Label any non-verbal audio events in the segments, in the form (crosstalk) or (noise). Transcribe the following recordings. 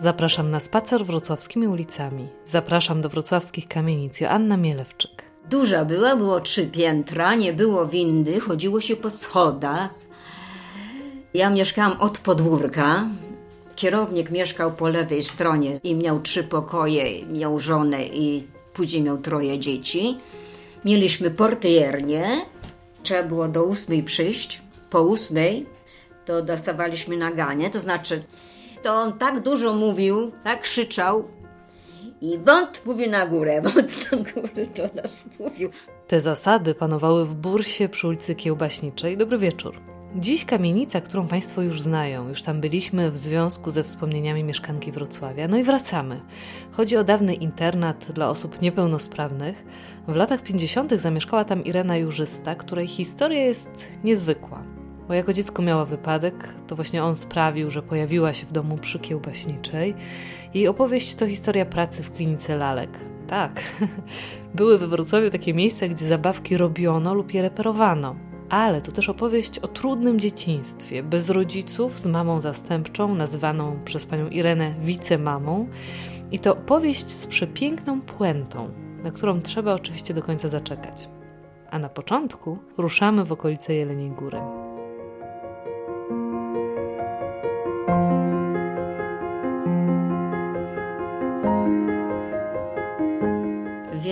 Zapraszam na spacer wrocławskimi ulicami. Zapraszam do wrocławskich kamienic. Joanna Mielewczyk. Duża była, było trzy piętra, nie było windy, chodziło się po schodach. Ja mieszkałam od podwórka. Kierownik mieszkał po lewej stronie i miał trzy pokoje, miał żonę i później miał troje dzieci. Mieliśmy portiernię, trzeba było do ósmej przyjść. Po ósmej to dostawaliśmy naganie, to znaczy to on tak dużo mówił, tak krzyczał i wąt mówił na górę, (laughs) wąt na górę do nas mówił. Te zasady panowały w bursie przy ulicy Kiełbaśniczej. Dobry wieczór. Dziś kamienica, którą Państwo już znają, już tam byliśmy w związku ze wspomnieniami mieszkanki Wrocławia. No i wracamy. Chodzi o dawny internat dla osób niepełnosprawnych. W latach 50. zamieszkała tam Irena Jurzysta, której historia jest niezwykła. Bo jako dziecko miała wypadek, to właśnie on sprawił, że pojawiła się w domu przy Kiełbaśniczej. Jej opowieść to historia pracy w klinice lalek. Tak, (laughs) były we Wrocławiu takie miejsca, gdzie zabawki robiono lub je reperowano ale to też opowieść o trudnym dzieciństwie, bez rodziców, z mamą zastępczą, nazywaną przez panią Irenę wicemamą. I to opowieść z przepiękną puentą, na którą trzeba oczywiście do końca zaczekać. A na początku ruszamy w okolice Jeleniej Góry.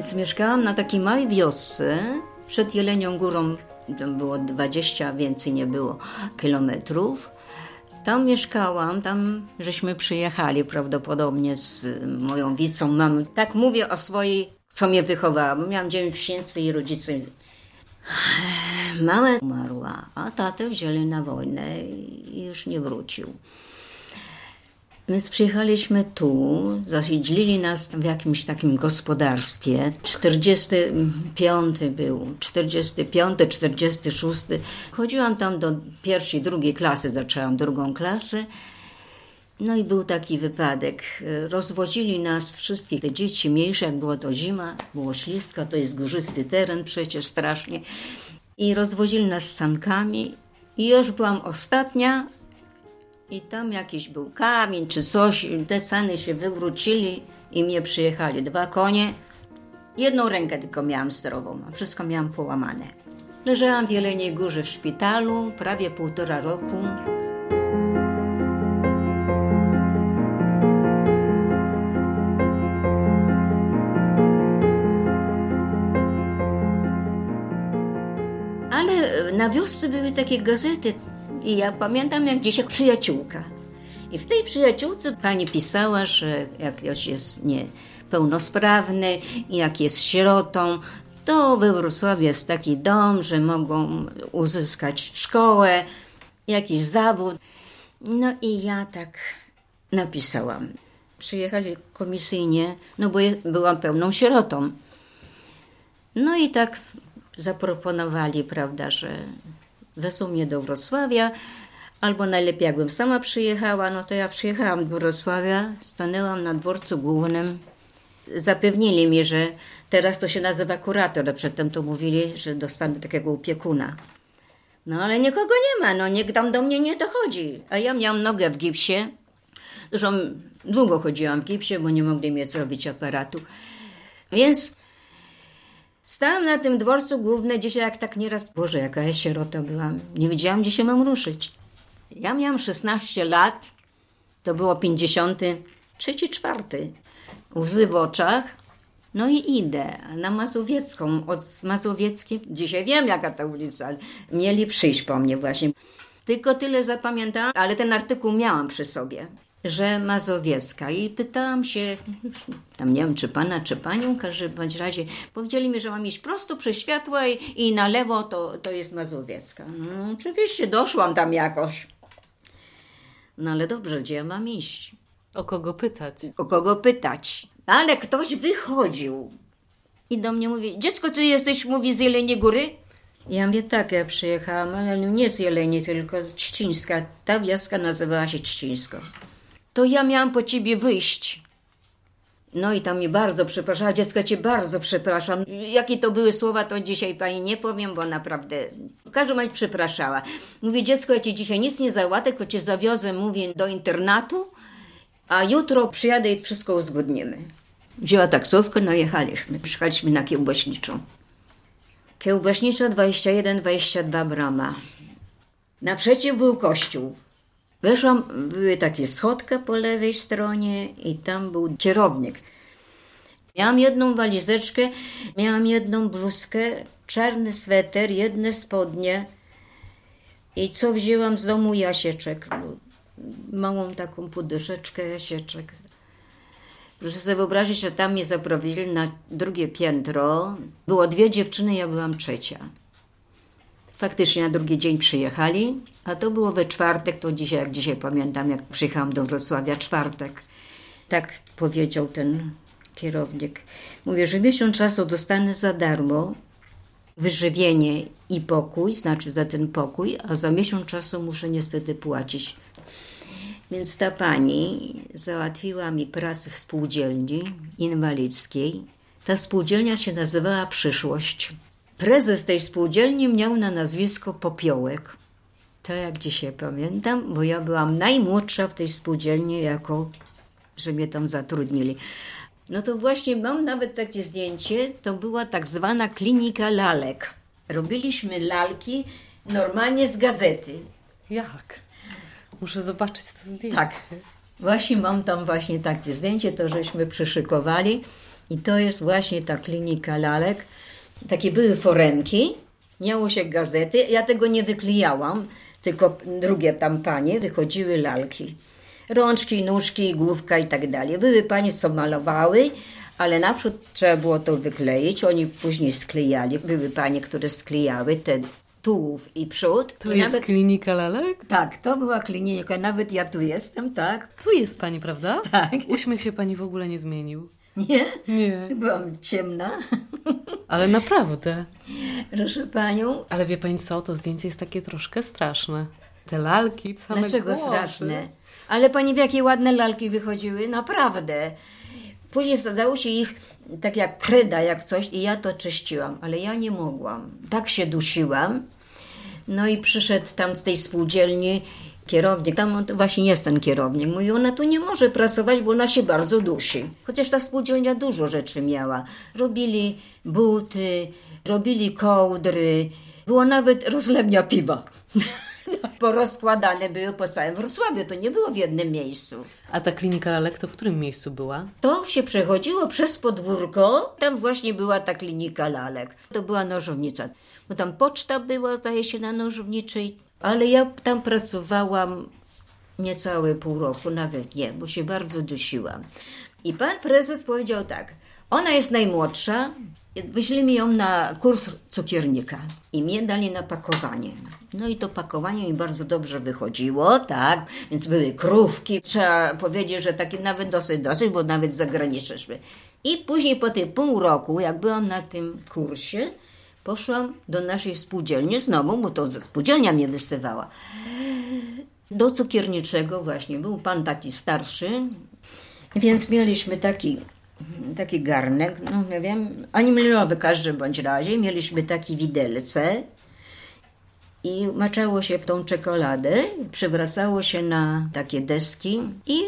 Więc mieszkałam na takiej małej wiosce przed Jelenią Górą tam było 20, więcej nie było kilometrów. Tam mieszkałam, tam żeśmy przyjechali prawdopodobnie z moją wicą mamą. Tak mówię o swojej, co mnie wychowała, bo miałam 9 miesięcy i rodzice... Mama umarła, a tatę wzięli na wojnę i już nie wrócił. Więc przyjechaliśmy tu, zasiedlili nas w jakimś takim gospodarstwie. 45 był, 45, 46. Chodziłam tam do pierwszej, drugiej klasy, zaczęłam drugą klasę. No i był taki wypadek. Rozwozili nas wszystkich, te dzieci mniejsze, jak było to zima, było ślisko, to jest górzysty teren przecież strasznie. I rozwozili nas sankami i już byłam ostatnia, i tam jakiś był kamień czy coś, te ceny się wywrócili i mnie przyjechali dwa konie. Jedną rękę tylko miałam sterową, a wszystko miałam połamane. Leżałam w Jeleniej Górze w szpitalu prawie półtora roku. Ale na wiosce były takie gazety i ja pamiętam jak dzisiaj przyjaciółka. I w tej przyjaciółce pani pisała, że jak ktoś jest niepełnosprawny jak jest sierotą, to we Wrocławiu jest taki dom, że mogą uzyskać szkołę, jakiś zawód. No i ja tak napisałam. Przyjechali komisyjnie, no bo byłam pełną sierotą. No i tak zaproponowali, prawda, że wezmą mnie do Wrocławia, albo najlepiej jakbym sama przyjechała, no to ja przyjechałam do Wrocławia, stanęłam na dworcu głównym. Zapewnili mi, że teraz to się nazywa kurator, a przedtem to mówili, że dostanę takiego opiekuna. No ale nikogo nie ma, no nikt tam do mnie nie dochodzi. A ja miałam nogę w gipsie. Zresztą długo chodziłam w gipsie, bo nie mogli mi zrobić aparatu. Więc Stałam na tym dworcu głównym dzisiaj jak tak nieraz, Boże, jaka ja sierota byłam. Nie wiedziałam, gdzie się mam ruszyć. Ja miałam 16 lat, to było 53, czwarty. Łzy w oczach, no i idę na Mazowiecką. Od Mazowieckiej, dzisiaj wiem jaka ta ulica, mieli przyjść po mnie właśnie. Tylko tyle zapamiętałam, ale ten artykuł miałam przy sobie że Mazowiecka i pytałam się, tam nie wiem czy pana, czy panią, w każdym bądź razie powiedzieli mi, że mam iść prosto przez i, i na lewo to, to jest Mazowiecka. No, oczywiście doszłam tam jakoś. No ale dobrze, gdzie ja mam iść? O kogo pytać? O kogo pytać? Ale ktoś wychodził i do mnie mówi, dziecko, ty jesteś, mówi, z Jeleniej Góry? Ja mówię, tak, ja przyjechałam, ale nie z Jeleni, tylko z Czcińska. Ta wioska nazywała się Czcińsko to ja miałam po ciebie wyjść. No i tam mi bardzo przepraszała, dziecko cię bardzo przepraszam. Jakie to były słowa, to dzisiaj pani nie powiem, bo naprawdę w każdym razie przepraszała. Mówi, dziecko, ja ci dzisiaj nic nie załatwię, tylko cię zawiozę, mówię, do internatu a jutro przyjadę i wszystko uzgodnimy. Wzięła taksówkę, no jechaliśmy. Przyjechaliśmy na kiełbaśniczą. Kiełbaśnicza 21-22 brama. Naprzeciw był kościół. Weszłam, były takie schodka po lewej stronie i tam był kierownik. Miałam jedną walizeczkę, miałam jedną bluzkę, czarny sweter, jedne spodnie i co wzięłam z domu jasieczek, małą taką pudyszeczkę jasieczek. Proszę sobie wyobrazić, że tam mnie zaprowadzili na drugie piętro. Było dwie dziewczyny, ja byłam trzecia. Faktycznie na drugi dzień przyjechali, a to było we czwartek, to dzisiaj, jak dzisiaj pamiętam, jak przyjechałam do Wrocławia, czwartek. Tak powiedział ten kierownik. Mówię, że miesiąc czasu dostanę za darmo wyżywienie i pokój, znaczy za ten pokój, a za miesiąc czasu muszę niestety płacić. Więc ta pani załatwiła mi pracę w spółdzielni inwalidzkiej. Ta spółdzielnia się nazywała Przyszłość. Prezes tej spółdzielni miał na nazwisko Popiołek. To jak dzisiaj pamiętam, bo ja byłam najmłodsza w tej spółdzielni, jako że mnie tam zatrudnili. No to właśnie mam nawet takie zdjęcie, to była tak zwana klinika lalek. Robiliśmy lalki normalnie z gazety. Jak? Muszę zobaczyć to zdjęcie. Tak. Właśnie mam tam właśnie takie zdjęcie, to żeśmy przyszykowali i to jest właśnie ta klinika lalek. Takie były foremki, miało się gazety, ja tego nie wyklijałam, tylko drugie tam panie wychodziły lalki. Rączki, nóżki, główka i tak dalej. Były panie, co malowały, ale naprzód trzeba było to wykleić. Oni później sklejali. Były panie, które sklejały te tułów i przód. To I jest nawet, klinika lalek? Tak, to była klinika. Nawet ja tu jestem, tak? Tu jest pani, prawda? Tak. Uśmiech się pani w ogóle nie zmienił. Nie? Nie. Byłam ciemna. Ale naprawdę. Proszę panią. Ale wie pani co, to zdjęcie jest takie troszkę straszne. Te lalki, same Dlaczego głowy. straszne? Ale pani wie, jakie ładne lalki wychodziły? Naprawdę. Później wsadzało się ich tak jak kreda, jak coś i ja to czyściłam, ale ja nie mogłam. Tak się dusiłam. No i przyszedł tam z tej spółdzielni kierownik, tam właśnie jest ten kierownik, mówi, ona tu nie może pracować, bo ona się bardzo dusi. Chociaż ta spółdzielnia dużo rzeczy miała. Robili buty, robili kołdry, było nawet rozlewnia piwa. (laughs) Porozkładane były po całym Wrocławiu, to nie było w jednym miejscu. A ta klinika lalek to w którym miejscu była? To się przechodziło przez podwórko, tam właśnie była ta klinika lalek. To była nożownica, bo tam poczta była, zdaje się, na nożowniczej, ale ja tam pracowałam niecałe pół roku, nawet nie, bo się bardzo dusiłam. I pan prezes powiedział tak, ona jest najmłodsza, wyślimy ją na kurs cukiernika i mnie dali na pakowanie. No i to pakowanie mi bardzo dobrze wychodziło, tak, więc były krówki, trzeba powiedzieć, że takie nawet dosyć, dosyć, bo nawet zagraniczne szły. I później po tym pół roku, jak byłam na tym kursie, poszłam do naszej spółdzielni znowu, bo to spółdzielnia mnie wysywała. Do cukierniczego właśnie, był pan taki starszy, więc mieliśmy taki taki garnek, no nie wiem, ani milowy w każdym bądź razie. Mieliśmy taki widelce i maczało się w tą czekoladę, przywracało się na takie deski i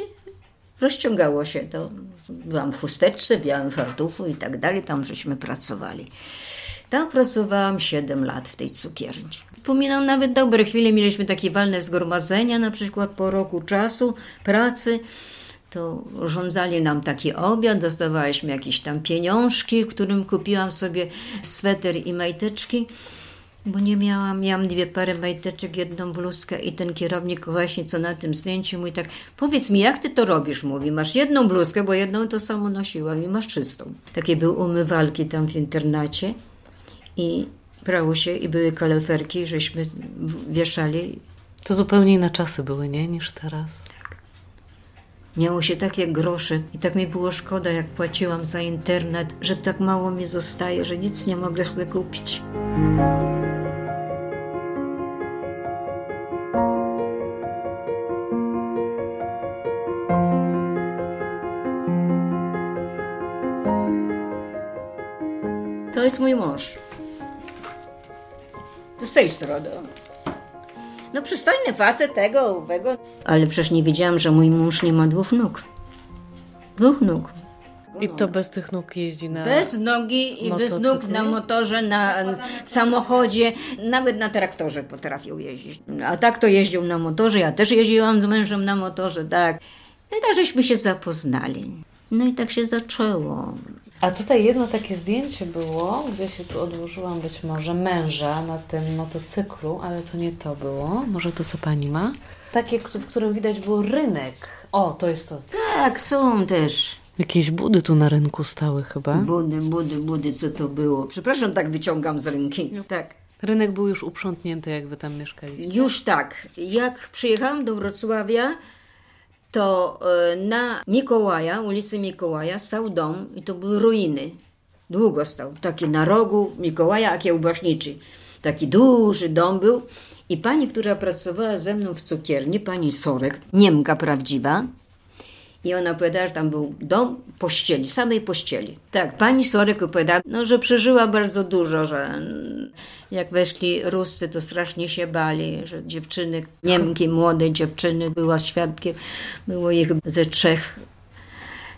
rozciągało się to. Byłam w chusteczce, białym fartuchu i tak dalej, tam żeśmy pracowali. Tam pracowałam 7 lat w tej cukierni. Wspominam nawet dobre chwile, mieliśmy takie walne zgromadzenia, na przykład po roku czasu pracy to rządzali nam taki obiad, dostawaliśmy jakieś tam pieniążki, którym kupiłam sobie sweter i majteczki, bo nie miałam, miałam dwie pary majteczek, jedną bluzkę i ten kierownik właśnie co na tym zdjęciu mówi tak, powiedz mi, jak ty to robisz? Mówi, masz jedną bluzkę, bo jedną to samo nosiłam i masz czystą. Takie były umywalki tam w internacie i prało się i były kaleferki, żeśmy wieszali. To zupełnie inne czasy były, nie? Niż teraz. Miało się takie grosze i tak mi było szkoda, jak płaciłam za internet, że tak mało mi zostaje, że nic nie mogę sobie kupić. To jest mój mąż. To z tej strony. No przystojny facet tego, owego. Ale przecież nie wiedziałam, że mój mąż nie ma dwóch nóg. Dwóch nóg. I to bez tych nóg jeździ na. Bez nogi i bez nóg na motorze, na samochodzie, nawet na traktorze potrafił jeździć. A tak to jeździł na motorze, ja też jeździłam z mężem na motorze, tak. No i tak żeśmy się zapoznali. No i tak się zaczęło. A tutaj jedno takie zdjęcie było, gdzie się tu odłożyłam być może męża na tym motocyklu, ale to nie to było. Może to, co pani ma? Takie, w którym widać był rynek. O, to jest to zdjęcie. Tak, są też. Jakieś budy tu na rynku stały chyba. Budy, budy, budy, co to było? Przepraszam, tak wyciągam z ręki. Tak. Rynek był już uprzątnięty, jak wy tam mieszkaliście. Już tak. Jak przyjechałam do Wrocławia, to e, na Mikołaja, ulicy Mikołaja, stał dom i to były ruiny. Długo stał. Taki na rogu Mikołaja, a kiełbaśniczy. Taki duży dom był. I pani, która pracowała ze mną w cukierni, pani Sorek, Niemka prawdziwa, i ona opowiadała, że tam był dom pościeli, samej pościeli. Tak, pani Sorek opowiadała, no, że przeżyła bardzo dużo, że mm, jak weszli Ruscy, to strasznie się bali, że dziewczyny, Niemki, młode dziewczyny, była świadkiem, było ich ze trzech.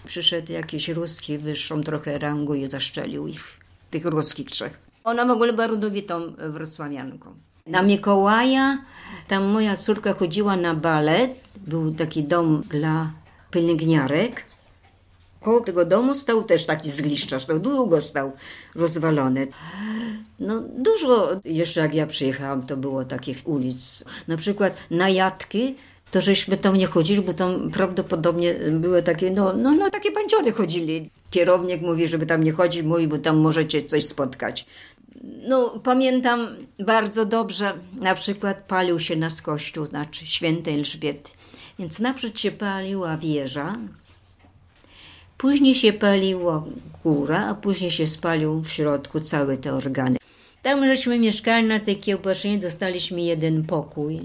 Przyszedł jakiś Ruski wyższą trochę rangą i zaszczelił ich, tych ruskich trzech. Ona w ogóle była rodowitą wrocławianką. Na Mikołaja tam moja córka chodziła na balet. Był taki dom dla pielęgniarek. Koło tego domu stał też taki zgliszcza, stał długo stał rozwalony. No dużo jeszcze jak ja przyjechałam, to było takich ulic. Na przykład na Jatki, to żeśmy tam nie chodzili, bo tam prawdopodobnie były takie, no, no, no takie bańciory chodzili. Kierownik mówi, żeby tam nie chodzić, mówi, bo tam możecie coś spotkać. No, pamiętam bardzo dobrze, na przykład palił się nas kościół, znaczy świętej Elżbiety. Więc naprzód się paliła wieża, później się paliła góra, a później się spalił w środku całe te organy. Tam żeśmy mieszkali na tej kiełbaszynie, dostaliśmy jeden pokój.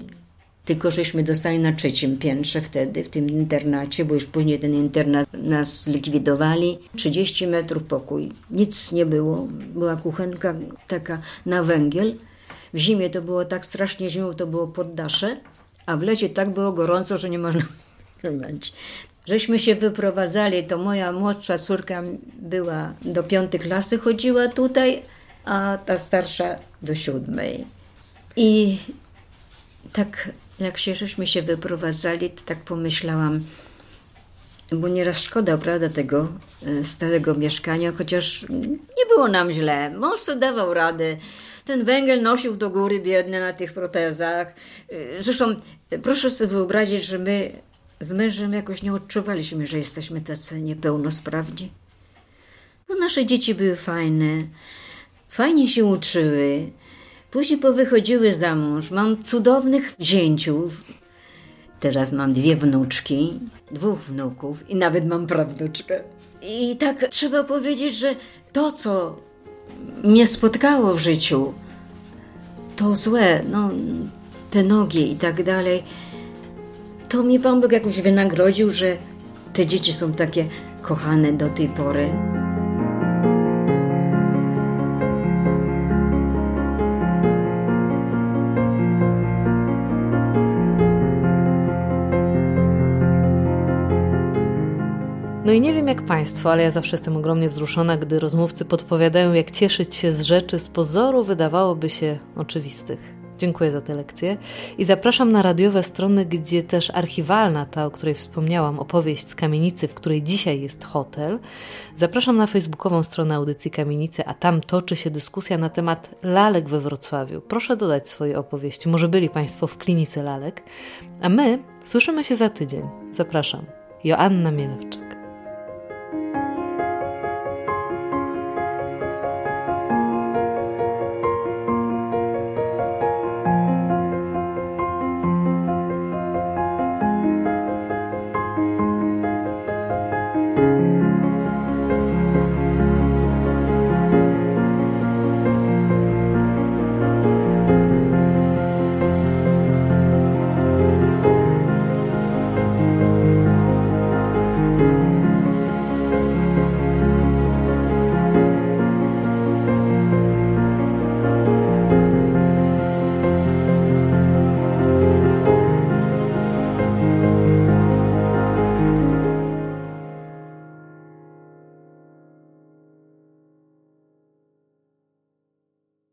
Tylko żeśmy dostali na trzecim piętrze wtedy, w tym internacie, bo już później ten internat nas zlikwidowali. 30 metrów pokój, nic nie było. Była kuchenka taka na węgiel. W zimie to było tak strasznie zimno, to było poddasze, a w lecie tak było gorąco, że nie można (laughs) wytrzymać. Żeśmy się wyprowadzali, to moja młodsza córka była do piątej klasy, chodziła tutaj, a ta starsza do siódmej. I tak jak się żeśmy się wyprowadzali, tak pomyślałam, bo nieraz szkoda, prawda, tego e, stałego mieszkania, chociaż nie było nam źle. Mąż sobie dawał radę. Ten węgiel nosił do góry biedny na tych protezach. E, Zresztą e, proszę sobie wyobrazić, że my z mężem jakoś nie odczuwaliśmy, że jesteśmy tacy niepełnosprawni. Bo nasze dzieci były fajne, fajnie się uczyły. Później powychodziły za mąż. Mam cudownych zięciów. Teraz mam dwie wnuczki, dwóch wnuków i nawet mam prawnuczkę. I tak trzeba powiedzieć, że to, co mnie spotkało w życiu, to złe, no, te nogi i tak dalej, to mi Pan Bóg jakoś wynagrodził, że te dzieci są takie kochane do tej pory. No i nie wiem jak Państwo, ale ja zawsze jestem ogromnie wzruszona, gdy rozmówcy podpowiadają, jak cieszyć się z rzeczy z pozoru wydawałoby się oczywistych. Dziękuję za tę lekcję i zapraszam na radiowe strony, gdzie też archiwalna, ta o której wspomniałam, opowieść z kamienicy, w której dzisiaj jest hotel. Zapraszam na facebookową stronę audycji Kamienicy, a tam toczy się dyskusja na temat lalek we Wrocławiu. Proszę dodać swoje opowieści, może byli Państwo w klinice lalek. A my słyszymy się za tydzień. Zapraszam. Joanna Mielewczyk.